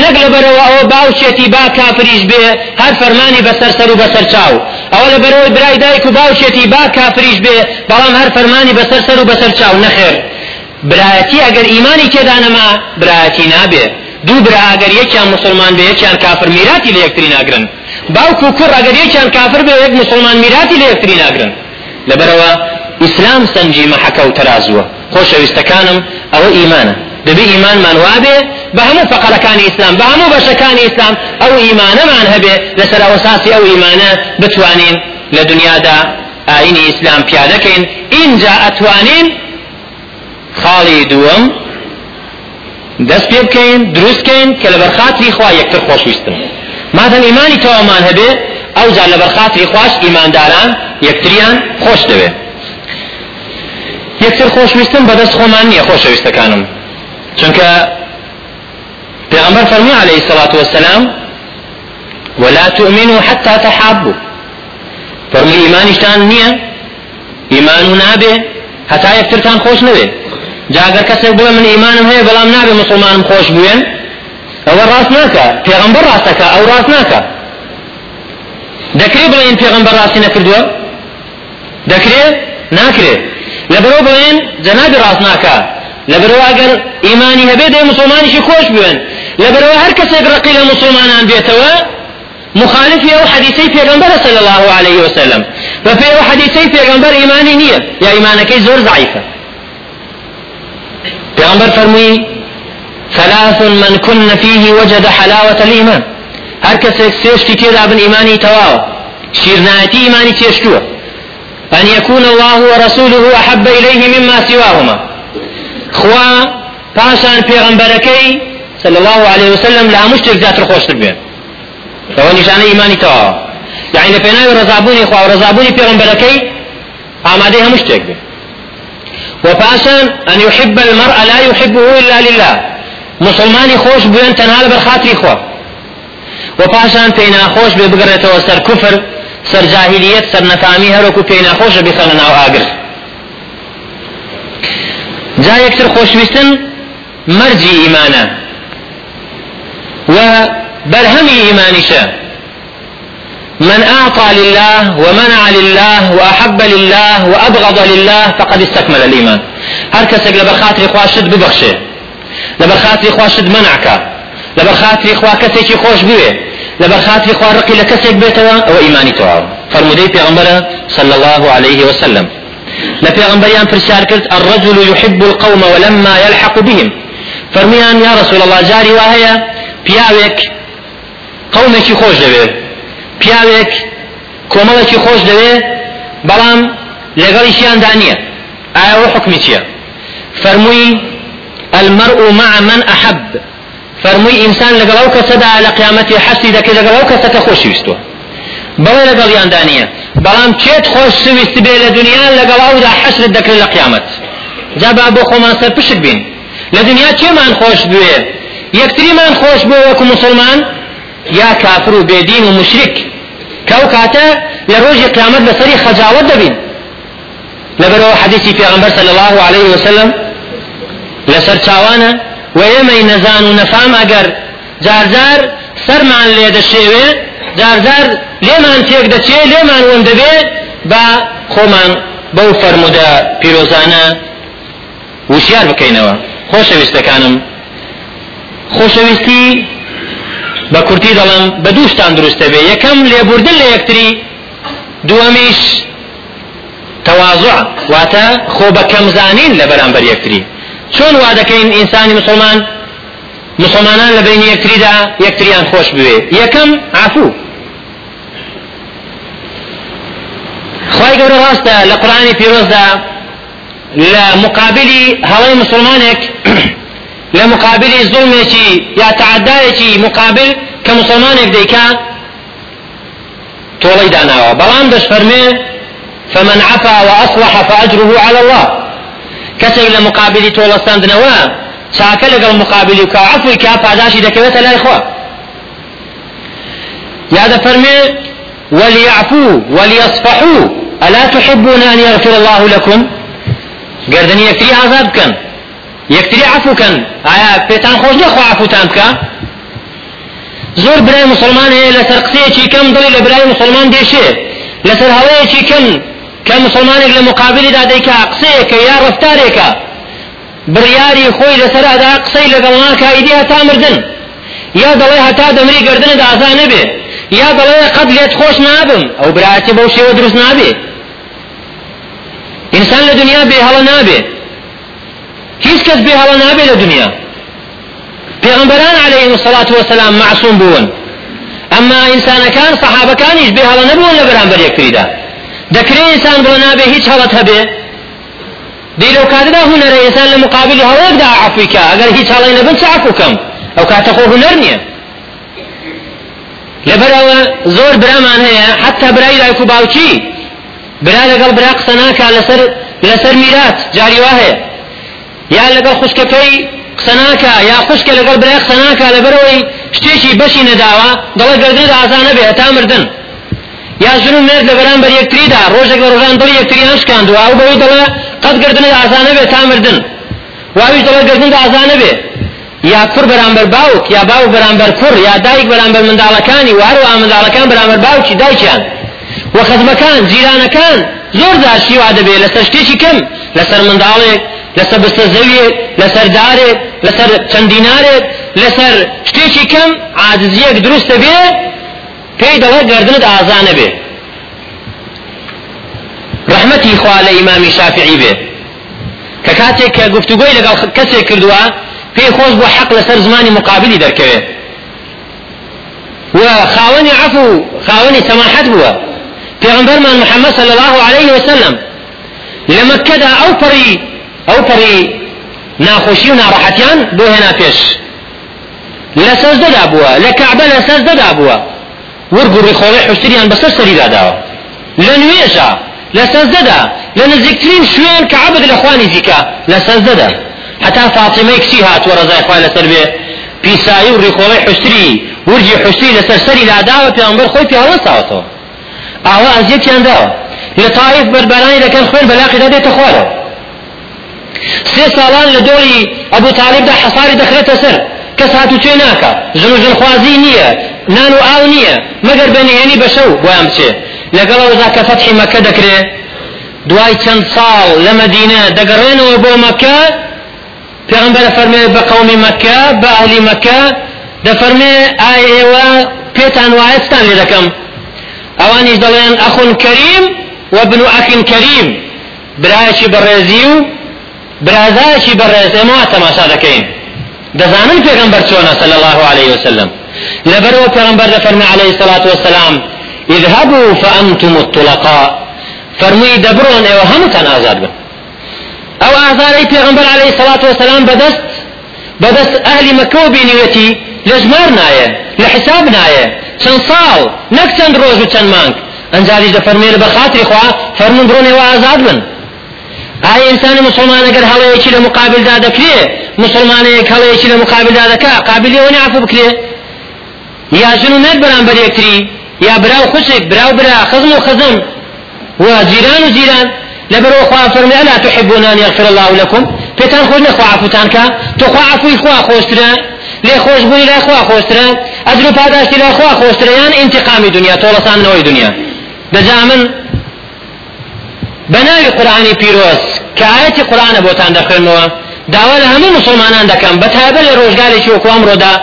نەک لەبەرەوە ئەوە باوچێتی با کافریش بێ هەر فەرمانی بەسەر سەر و بەسەر چاو. ئەوە لەبەرەوەی برای دایک و باوچێتی با کافریش بێ بەڵام هەر فەرمانی بەسەر سەر و بەسەر چاو. نەخێر برایەتی ئەگەر ئیمانی تێدا نەما برایەتی نابێ. دوو برا ئەگەر یەکیان مسلمان بێ یەکیان کافر میراتی لە یەکتری ناگرن. باوکو و کوڕ ئەگەر یەکیان کافر بێ یەک مسلمان میراتی لە یەکتری ناگرن. لەبەرەوە ئیسلام سنجی مەحەکە و تەرازووە. خۆشەویستەکانم ئەوە ئیمانە. دەبێ ئیمانمان وابێ بە هەموو فەقەرەکانی ئیسلام بە هەموو بەشەکانی ئیسلام ئەو ئیمانەمان هەبێ. لەسەر ئەوەساسی ئەو ئیمانە بتوانین لە دنیادا ئاینی ئیسلام پیادەکەین. اینجا ئەتوانین خاڵی دووەم دەست پێ بکەین دروستکەین کە لە بەرخاتری خوا یەکتر خۆشویستن مادەم ئیمانی تەوامان هەبێ ئەو جا لە بەرخاتری خوش ئیمانداران یەکتریان خۆش دەوێت یەکتر خۆشویستن بەدەست خۆمان نییە خۆشەویستەکانم چونکە پێغەمبەر فەرمی عليه الصلاة والسلام ولا تؤمنوا حتى تحابوا. فەرمی ئیمانیشتان نییە ئیمان و نابێ هەتا یەکترتان خۆش نەوێ جاگەر کەسێک بڵێ من ئیمانم هەیە بەڵام نابێ مسلمانم خۆش بوێن ئەوە ڕاست ناکە پێغەمبەر ڕاستەکە ئەو ڕاست ناکە دەکرێ بڵێن پێغەمبەر ڕاستی نەکردووە دەکرێ ناکرێ لەبەرەوە بڵێن جەنابی ڕاست ناکە لەبەرەوە ئەگەر ئیمانی هەبێ دەی مسلمانیشی خۆش بوێن لەبەرەوە هەر کەسێک ڕقی لە مسلمانان بێتەوە مخالفی ئەو حەدیثەی پێغەمبەر صلی الله عليه وسلم بە پێ ئەو حەدیثەی پێغەمبەر ئیمانی نییە یا ئیمانەکەی زۆر ضعیفە پێغەمبەر فەرمووی ثلاث من كن فيه وجد حلاوة الإيمان هەر کەسێک سێشتی تێدا بن ئیمانی تەواوە شیرنایەتی ئیمانی تێشتووە أن يكون الله ورسوله أحب إليه مما سواهما. خوا پاشان پێغەمبەرەکەی صلى الله عليه وسلم لا مشتێک زیاتر خۆشتر بێن ئەوە نیشانە ئیمانی تەواوە يعني لە پێناوی ڕزابوونی خوا و ڕزابوونی پێغەمبەرەکەی ئامادەی هەموو شتێک بێ وپاشان أن يحب المرء لا يحبه إلا لله. مسلمانی خۆش بوێن تەنها لەبەر خاتری خوا. و پاشان پێی ناخۆش بێ بگڕێتەوە سەر کوفر سەر جاهلیەت سەر نەفامی هەروەکو پێی ناخۆشە بخەنە ناو ئاگر جا یەکتر خۆشویستن مەرجی ئیمانە و بەرهەمی ئیمانیشە من أعطى لله ومنع لله وأحب لله وأبغض لله فقد استكمل الإيمان. هر كسك لبرخاتري خواشد ببخشه لبرخاتري خواشد منعك لبرخاتري خوا كسيكي خوش بوه لبر خاطر خوا رقي لكسك بيتوا أو ايماني توا فرمودي پیغمبر صلى الله عليه وسلم. لا پیغمبريان فرشار كرت الرجل يحب القوم ولما يلحق بهم. فرميان يا رسول الله جاري وهي پیاوێک قومێکی خۆش دەوێت. پیاوێک کۆمەڵێکی خۆش دەوێت بەڵام لەگەڵیشیان دانیە ئایا ئەوە حکمی چییە؟ فەرمووی المرء مع من أحب. فەرمووی ئینسان لەگەڵ ئەو کەسەدا لە قیامەتی حەستی دەکەی لەگەڵ ئەو کەسەکە خۆشویستوە بەڵێ لەگەڵیان دانیە بەڵام چێت خۆش سویست بێ لە دنیا لەگەڵ ئەودا حەشرت دەکرێت لە قیامەت؟ جا با بۆ خۆمان سەر پشت بین. لە دنیا چێمان خۆش بوێ یەکتریمان خۆش بۆ وەکو مسلمان؟ یا کافر و بێدین و مشرک کەو کاتە لە ڕۆژی قیامەت بەسەری خەجاوت دەبین لەبەرەوە حەدیثی الله عليه وسلم. لەسەر چاوانە و ئێمەی نەزان و نەفام ئەگەر جارجار سەرمان لێ دەشێوێ جارجار لێمان تێک دەچێ لێمان وەم دەبێ با خۆمان بەو فەرمودە پیرۆزانە وشیار بکەینەوە خۆشەویستەکانم خۆشەویستی بە کورتی دەڵم بە دووشتان دروستە بێ. یەکەم لێبوردن لە یەکتری دووەمیش تەواضع واتە خۆ بە کەمزانین لە بەرامبەر یەکتری. چۆن وا دەکەین ئینسانی مسلمان؟ مسلمانان لە بینی یەکتریدا یەکتریان خۆش بوێ یەکەم عفو. خی گەورە ڕاستە لە قڕانی پیرۆزدا لە مقابلی هەڵی مسلمانێک لە مقابلی زڵمێکی یا تعدایەکی مقابل کە مسلمانێک دەیکا تۆڵی داناوە بەڵام دەشفەرمێ فمن عفا وأصلح فأجره على الله. کەسێک لە مقابلی تۆڵەستاندنەوە چاکە لەگەڵ مقابلی و کەعفوی کا پاداشی دەکەوێتە لای خۆ یا دەفەرمێ وليعفوا وليصفحوا ألا تحبون أن يغفر الله لكم؟ گردنی یەکتری ئازاد یەکتری عفوکەن. ئایا پێتان خۆش نەخوا عفوتان بکە؟ زۆر برای مسلمان هەیە لەسەر قسەیەکی کەم دڵی لە برای مسلمان دێشێ. لەسەر هەوەیەکی کەم کە مسلمانێک لە مقابلی دادەیکا قسەیەکە یا ڕفتارێکە بڕیاری خۆی لەسەرادا قسەی لەگەڵ ناکە ئیدی هەتا مردن. یا دەڵێ هەتا دەمری گردنت ئازا نەبێ. یا دەڵێ قەت لێت خۆش نابم. ئەو براتی بەو شێوە دروست نابێ. ئینسان لە دنیا بێ هەڵە نابێ. هیچ کەس بێ هەڵە نابێ لە دنیا. پێغمبەران عليهم الصلاة والسلام معصوم بوون. ئەمما ئینسانەکان سەحابەکانیش بێ هەڵە نەبوون لە بەرامبەر یەکتریدا دەکرێ ئینسان بڵە نابێ هیچ هەڵەت هەبێ. دی لەو کاتەدا هوەرە ئینسان لە مقابلی هەڵەیەکدا عفویکە. ئەگەر هیچ هەڵی نەبن چ عفوکەم ئەو کاتە خۆ هوەر نییە. لەبەرەوە زۆر برامان هەیە حتا برای دایک و باوکی. برا لەگەڵ برا قسە ناکە لەسەر لەسەر میرات جاری وا هەیە. یا لەگەڵ خوشکەکەی قسە ناکە یا خوشکە لەگەڵ برای قسە ناکە لەبەرەوەی شتێکی بەشی نەداوە دەڵێ گردن ئازانە بێ هەتا مردن. یا ژن و مرد لە بەرامبەر یەکتریدا ڕۆژێک لە ڕۆژان دڵی یەکتریان شکاندووە ئەو بەوەی دەڵێ قەت گردنت ئازانە بێ تا مردن. واویش دەڵێ گردن ئازانە بێ. یا کوڕ بەرامبەر باوک یا باوک بەرامبەر کوڕ یا دایک بەرامبەر منداڵەکانی و هەروە منداڵەکان بەرامبەر باوکی دایکیان. و خزمەکان جیرانەکان زۆر داشتی وا دەبێت لەسەر شتێکی کەم لەسەر منداڵێک لەسەر بستە زەویێک لەسەر دارێک لەسەر چەند دینارێک لەسەر شتێکی کەم عاجزیەک دروستە بێ پێی دەڵێت گردنت ئازانە بێ. ڕحمەتی خوا لە ئیمامی شافعی بێ. کە کاتێک کە گفتوگۆی لەگەڵ کەسێک کردووە پێی خۆش بۆ حەق لەسەر زمانی مقابلی دەرکەوێت و خاوەنی عفو خاوەنی سەماحەت بووە. پێغمبەرمان محەممەد صلى الله عليه وسلم مەکەدا ئەو پەڕی ئەو پەڕی ناخۆشی و ناڕەحەتیان بۆ هێنا پێش لە سەزدەدا بووە لە کەعبە لە سەزدەدا بووە ورگوڕی خۆڵی حشتریان بەسەر سەریدا داوە لە نوێژە لە سەزدەدا لە نزیکترین شوێن کەعبد لە خوانی دیکە لە سەزدەدا حتا فاطمەی کچی هاتووە ڕزای خوا لەسەر بێ. پیسایی و ڕیخۆڵی حشتری ورجی حشتری لەسەر سەری داداوە پێغمبەر خۆی پێهەڵەساوەتەوە ئاوا ئەزیەتیان داوە. لە تاایف بەربەرانی دەکەن خوێن بەلاقیدا دێتە خوارەوە سێ ساڵان لە دۆری ئەبوو تاالبدا حەساری دەخرێتە سەر. کەس هاتو توێ ناکە؟ ژن و ژنخوازی نییە نان و ئاو نییە. مەگەر بەنهێنی بەشەو بۆیان بچێ. لەگەڵەوەدا کە فەتحی مەکە دەکرێت دوای چەند ساڵ لە مەدینە دەگەڕێنەوە بۆ مەکە پێغمبەر فەرمێ بە قەومی مەکە بە ئەهلی مەکە. دەفەرمێ ئای ئێوە پێتان وایستان لێ ئەخون کەریم وابن کەریم. برایەکی بەڕێزی و برازایەکی بەڕێز ئێمە تەماشا دەکەین دەزانن پێغمبەر چۆنە صلى الله عليه وسلم. لەبەرەوە پێغمبەر دەفەرمێ عليه الصلاة والسلام اذهبوا فأنتم الطلقاء. فەرمووی دەبڕۆن ئێوە هەمووتان ئازاد بن. ئەو ئازاری پێغەمبەر عليه الصلاة والسلام بەدەست بەدەست ئەهلی مەکە بینیویەتی لە ژمار نایە لە حساب چەند ساڵ نەک چەند ڕۆژ و چەند مانگ ئەنجاریش دەفەرمێ لە بەخاتری خوا فەرمون بڕۆن ئێوە ئازاد بن. ئایا ئینسانی مسلمان ئەگەر هەڵەیەکی لە مقابلدا دەکرێ مسلمانەیەک هەڵەیەکی لە مقابلدا دەکا قابلی ئەوە عفو بکرێ؟ یا ژن و نەر بەرامبەر یەکتری یا براو خوشک براو برا خزم و خزم و جیران و جیران لبرو خوا فرمي ألا تحبون أن يغفر الله لكم؟ پێتان خۆش نەخوا عفوتان کە؟ تۆ خوا عفوی خوا خۆشترە؟ لێ خۆش بووی لای خوا خۆشترە؟ ئەجر و پاداشتی لای خوا خۆشترە؟ یان انتقامی دنیا تۆڵەسانەوەی دنیا. دەجا من بناوی قورآانی پیرۆز کە ئاەتی قورآانە بۆتان دەخێنەوە داوا لە هەموو مسلمانان دەکەم بە تایبە لە ڕۆژگارێکی وەکو ئەمڕۆدا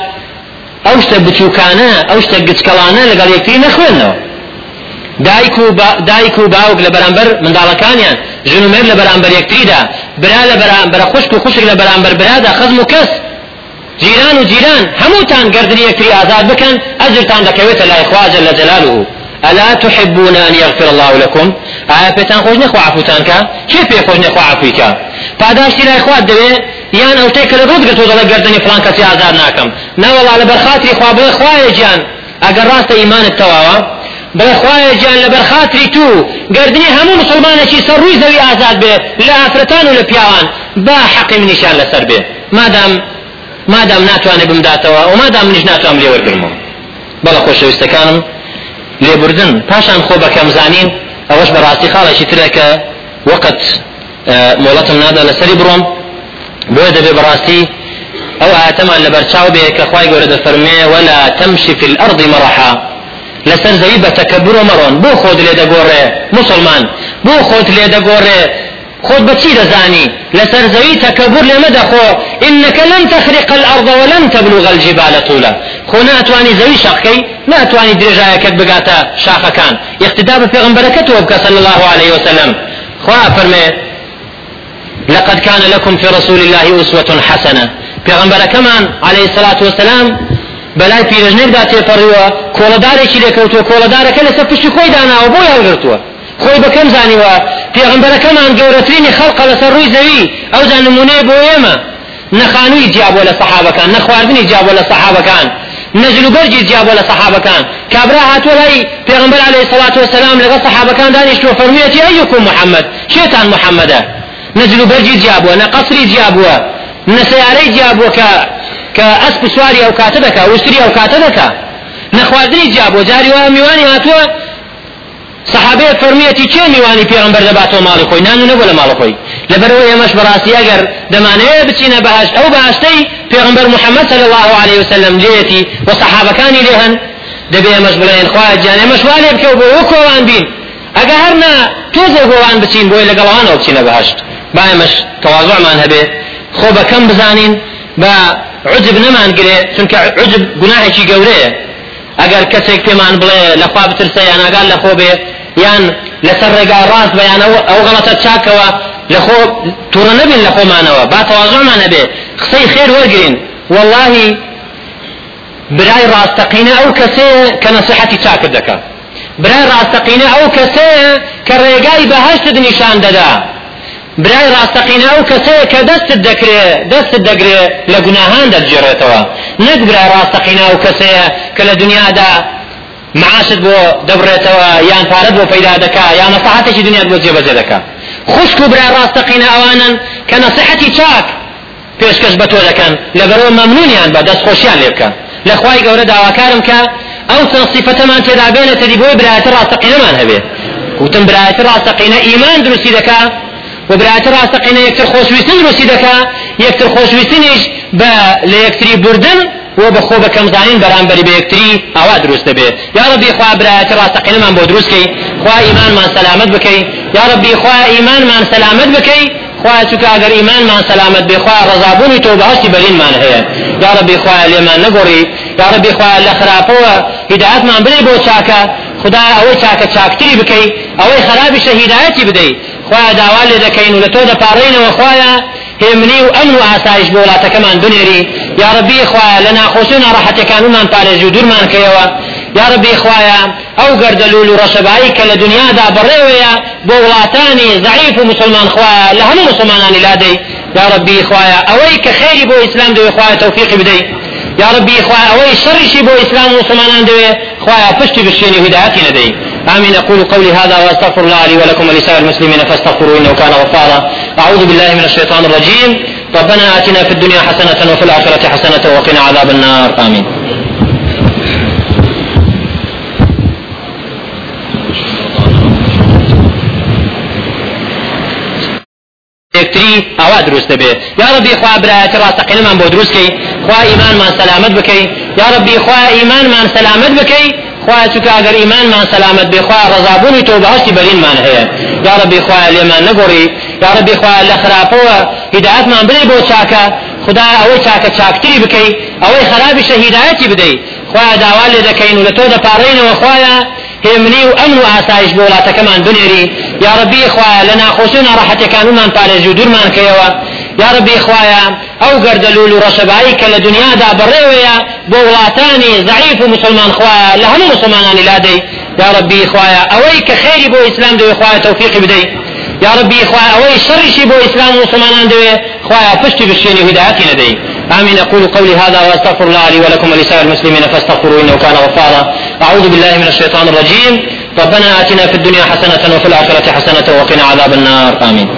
ئەو شتە بچووکانە ئەو شتە گچکەڵانە لەگەڵ یەکتری نەخوێنەوە دایک و دایک و باوک لە بەرامبەر منداڵەکانیان ژن و مێر لە بەرامبەر یەکتریدا برا لە بەرامبەر خوشک و خوشک لە بەرامبەر برادا خەزم و کەس. جیران و جیران هەمووتان گردنی یەکتری ئازاد بکەن ئەجرتان دەکەوێتە لای خوا جل جلاله ألا تحبون أن يغفر الله لكم؟ ئایا پێتان خۆش نییە خوا عەفوتان کا کێ پێی خۆش نییە خوا عەفوی کا پاداشتی لای خوات دەوێ یان ئەو تێک لە ڕوود گرتو دەڵێ گردنی فلان کەسی ئازاد ناکەم. نەوەڵا لە بەرخاتری خوا بڵێ خوایە گیان ئەگەر ڕاستە ئیمانت تەواوە بڵێ خوایە گیان لە بەرخاتری تو گردنی هەموو مسلمانێکی سەر ڕووی زەوی ئازاد بێ لە ئافرەتان و لە پیاوان با حەقی منیشان لەسەر بێ. مادام مادام ناتوانێ بمداتەوە و مادام منیش ناتوانم لێ وەرگرمەوە بەڵە خۆشەویستەکانم لێبوردن پاشان خۆ بەکەم زانین ئەوەش بەڕاستی خاڵێکی ترە کە وەقت مۆڵەتم نادا لەسەری بڕۆم. بۆیە دەبێ بەڕاستی ئەو ئاتەمان لە بەرچاو بێ کە خی گەورە دەفەرمێ ولا تمشي في الأرض مرحا لەسەر زەوی بە تەکەبر و مەڕۆن بۆ خۆت لێ دەگۆڕێ مسلمان بۆ خۆت لێ دەگۆڕێ خۆت بەچی دەزانی؟ لەسەر زەوی تەکەبر لێمە دەخۆ. إنك لن تخرق الأرض ولن تبلغ الجبال طولا. خۆ ناتوانی زەوی شەقەی ناتوانی درێژایەکەت بگاتە شاخەکان. اقتدا بە پێغمبەرەکەتەوە بکە صلى الله عليه وسلم. خوا فەرمێ لقد كان لكم في رسول الله أسوة حسنة. پیغمبر كمان عليه الصلاة والسلام بەلای پیرژنێکدا تێپەڕیوە کۆڵەدارێکی لێکەوتووە کۆڵەدارەکە لەسەر پشتی خۆی داناوە بۆ یاگرتووە خۆی بەکەم زانیوە؟ پێغمبەرەکەمان گەورەترینی خەڵقە لەسەر ڕووی زەوی؟ ئەو جا نمونەیە بۆ ئێمە. نەخانووی جیابووە لە سەحابەکان نەخواردنی جیابووە لە سەحابەکان نەجل و بەرجی جیابووە لە سەحابەکان. کابرا هاتووە لای پێغمبەر عليه الصلاة والسلام لەگەڵ سەحابەکان دانیشتووە فەرموویەتی ئەیکم محەممەد. شێتان محەممەدە؟ نەجل و بەرجی جیابووە نە قەسری جیابووە نە سیارەی جیابووە کە کە ئەسپ سواری ئەو کاتە دەکا وشتری ئەو کاتە دەکا. نەخواردنی جیابووە جاری وایە میوانی هاتووە صحابه فرميتي چه میوانی پیغمبر دەباتەوە ماڵی خۆی نان نەبوو لە ماڵی خۆی لەبەرەوە ئێمەش بەڕاستی ئەگەر دەمانەوێت بچینە بەهشت ئەو بەهشتەی پێغمبەر محەممەد صلی الله عليه وسلم لێتی و صحابەکانی لێ هەن دەبێ ئێمەش بڵێن خوا جان ئێمەش وا لێ بکەو بۆ وەکۆوان بین. ئەگە هەرنا تۆزە گۆوان بچین بۆی لەگەڵوانەوە بچینە بەهشت با ئێمەش تەواضعمان هەبێ خۆ بەکەم بزانین بە عجب نەمانگرێ چونکە عجب گوناهێکی گەورەیە ئەگەر کەسێک پێمان بڵێ لەخوا بترسە یان ئاگال لە خۆ بێ یان لەسەر ڕێگا ڕاست بەیان ئەو غەڵەتە چاکەوە لە خۆ تووڕە نەبین لە خۆمانەوە با تەواضعمان هەبێ قسەی خێر وەرگین. واللهی برای ڕاستەقینە ئەو کەسەیە کە نەسیحەتی چاکرد دەکات برای ڕاستەقینە ئەو کەسەیە کە ڕێگای بەهشتت نیشان دەدا. برای ڕاستەقینە ئەو کەسەیە کە دەستت دەکرێ دەستت دەگرێ لە گوناهان دەرجێڕێتەوە. نەک برای ڕاستەقینە ئەو کەسەیە کە لە دنیادا معاشت بۆ دەبڕێتەوە یان پارەت بۆ پەیدا دەکا یان نەسەحەتێکی دنیات بۆ جێبەجێ دەکا. خوشک و برای ڕاستەقینە ئەوانن کە نەسەحەتی چاک پێشکەش بە تۆ دەکەن لەبەرەوە مەمنونیان بە دەست خۆشیان لێ بکە لە خوای گەورە داواکارم کە ئەو چەند صفەتەمان تێدا بێنێتە دی بۆی برایەتە ڕاستەقینەمان هەبێ. وتم برایەتە ڕاستەقینە ئیمان دروستی دەکا و برایەتە ڕاستەقینە یەکتر خۆشویستن دروستی دەکا یەکتر خۆشویستنیش بە لە یەکتری بردن و بە خۆ بەکەم زانین بەرامبەری بە یەکتری ئاوا دروست دەبێت یا ربی خوا برایەتە ڕاستەقینەمان بۆ دروستکەی خوا ئیمانمان سەلامت بکەی یا ربی خوا ئیمانمان سەلامت بکەی خوا چکە ئەگەر ئیمانمان سەلامت بێ خوا ڕزابوونی تۆ بەهشتی بەرینمان هەیە یا ربی خوا لێمان نەگۆڕی یا ربی خوا لە خراپەوە هیدایەتمان بنێ بۆ چاکە خدا ئەوەی چاکە چاکتری بکەی ئەوەی خراپیشە هیدایەتی بدەی خوا داوا لێ دەکەین و لە تۆ دەپاڕێنەوە خوایە هێمنی و ئەمن و ئاسایش بۆ وڵاتەکەمان بنێری یا ربی خوایە لە ناخۆشی و ناڕەحەتەکانمان پارێزی و دوورمان کەیەوە یا ربی خوایە ئەو گەردەلول و ڕەشەبایی کە لە دنیادا بڕێوەیە بۆ وڵاتانی ضعیف و مسلمان خوایە لە هەموو مسلمانانی لادەی یا ربی خوایە ئەوەی کە خێری بۆ ئیسلام تەوفیقی بدەی يا ربي إخوة أوي شرشي بو إسلام ومسلمان دوي إخوة فشتي بالشيني هدايتي لدي آمين أقول قولي هذا وأستغفر الله لي ولكم ولسائر المسلمين فاستغفروا إنه كان غفارا. أعوذ بالله من الشيطان الرجيم ربنا آتنا في الدنيا حسنة وفي الآخرة حسنة وقنا عذاب النار. آمين. یەکتری ئەوا دروست دەبێت یا ڕبی خوا برایەتی ڕاستەقینەمان بۆ دروستکەی خوا ئیمانمان سەلامت بکەی. یا ڕبی خوا ئیمانمان سەلامت بکەی خواه چکە ئەگەر ئیمانمان سەلامت بێخوا ڕزابوونی تۆ بەهشتی بەرینمان یا ربی خواه لێمان نەگۆڕی یا ربی خواه لە خراپەوە هیداەتمان برێ بۆ چاکە خدا ئەوەی چاکە چاکتری بکەی ئەوەی خراپیشە هیدایەتی بدەیت خواه داوا لێ دەکەین و لە تۆ دەپاڕێنەوە خوایە هێمنی و ئەم و ئاسایش بۆ وڵاتەکەمان بنێری. یا ربی خوایە لە ناخۆشی و ناڕەحەتەکانمان پارێزی و دوورمان کەیەوە. یا ربی خوایا ئەو گەردەلوول و ڕەشەبایەی کە لە دنیا دا بڕێوەیە بۆ وڵاتانی ضعیف و مسلمان خوایا لە هەموو مسلمانانی لادەی. یا ربی خوایا ئەوەی کە خێری بۆ ئیسلام دەوێ خوایا تەوفیقی بدەیت يا ربي خوایا ئەوەی شەڕیشی بۆ ئیسلام و مسلمان دەوێ خوایا فشتي بالشيني هیدایەتی لێدەی. آمين. أقول قولي هذا وأستغفر الله لي ولكم ولسائر المسلمين فاستغفروا إنه كان غفارا. أعوذ بالله من الشيطان الرجيم. ربنا آتنا في الدنيا حسنة وفي الآخرة حسنة وقنا عذاب النار. آمين.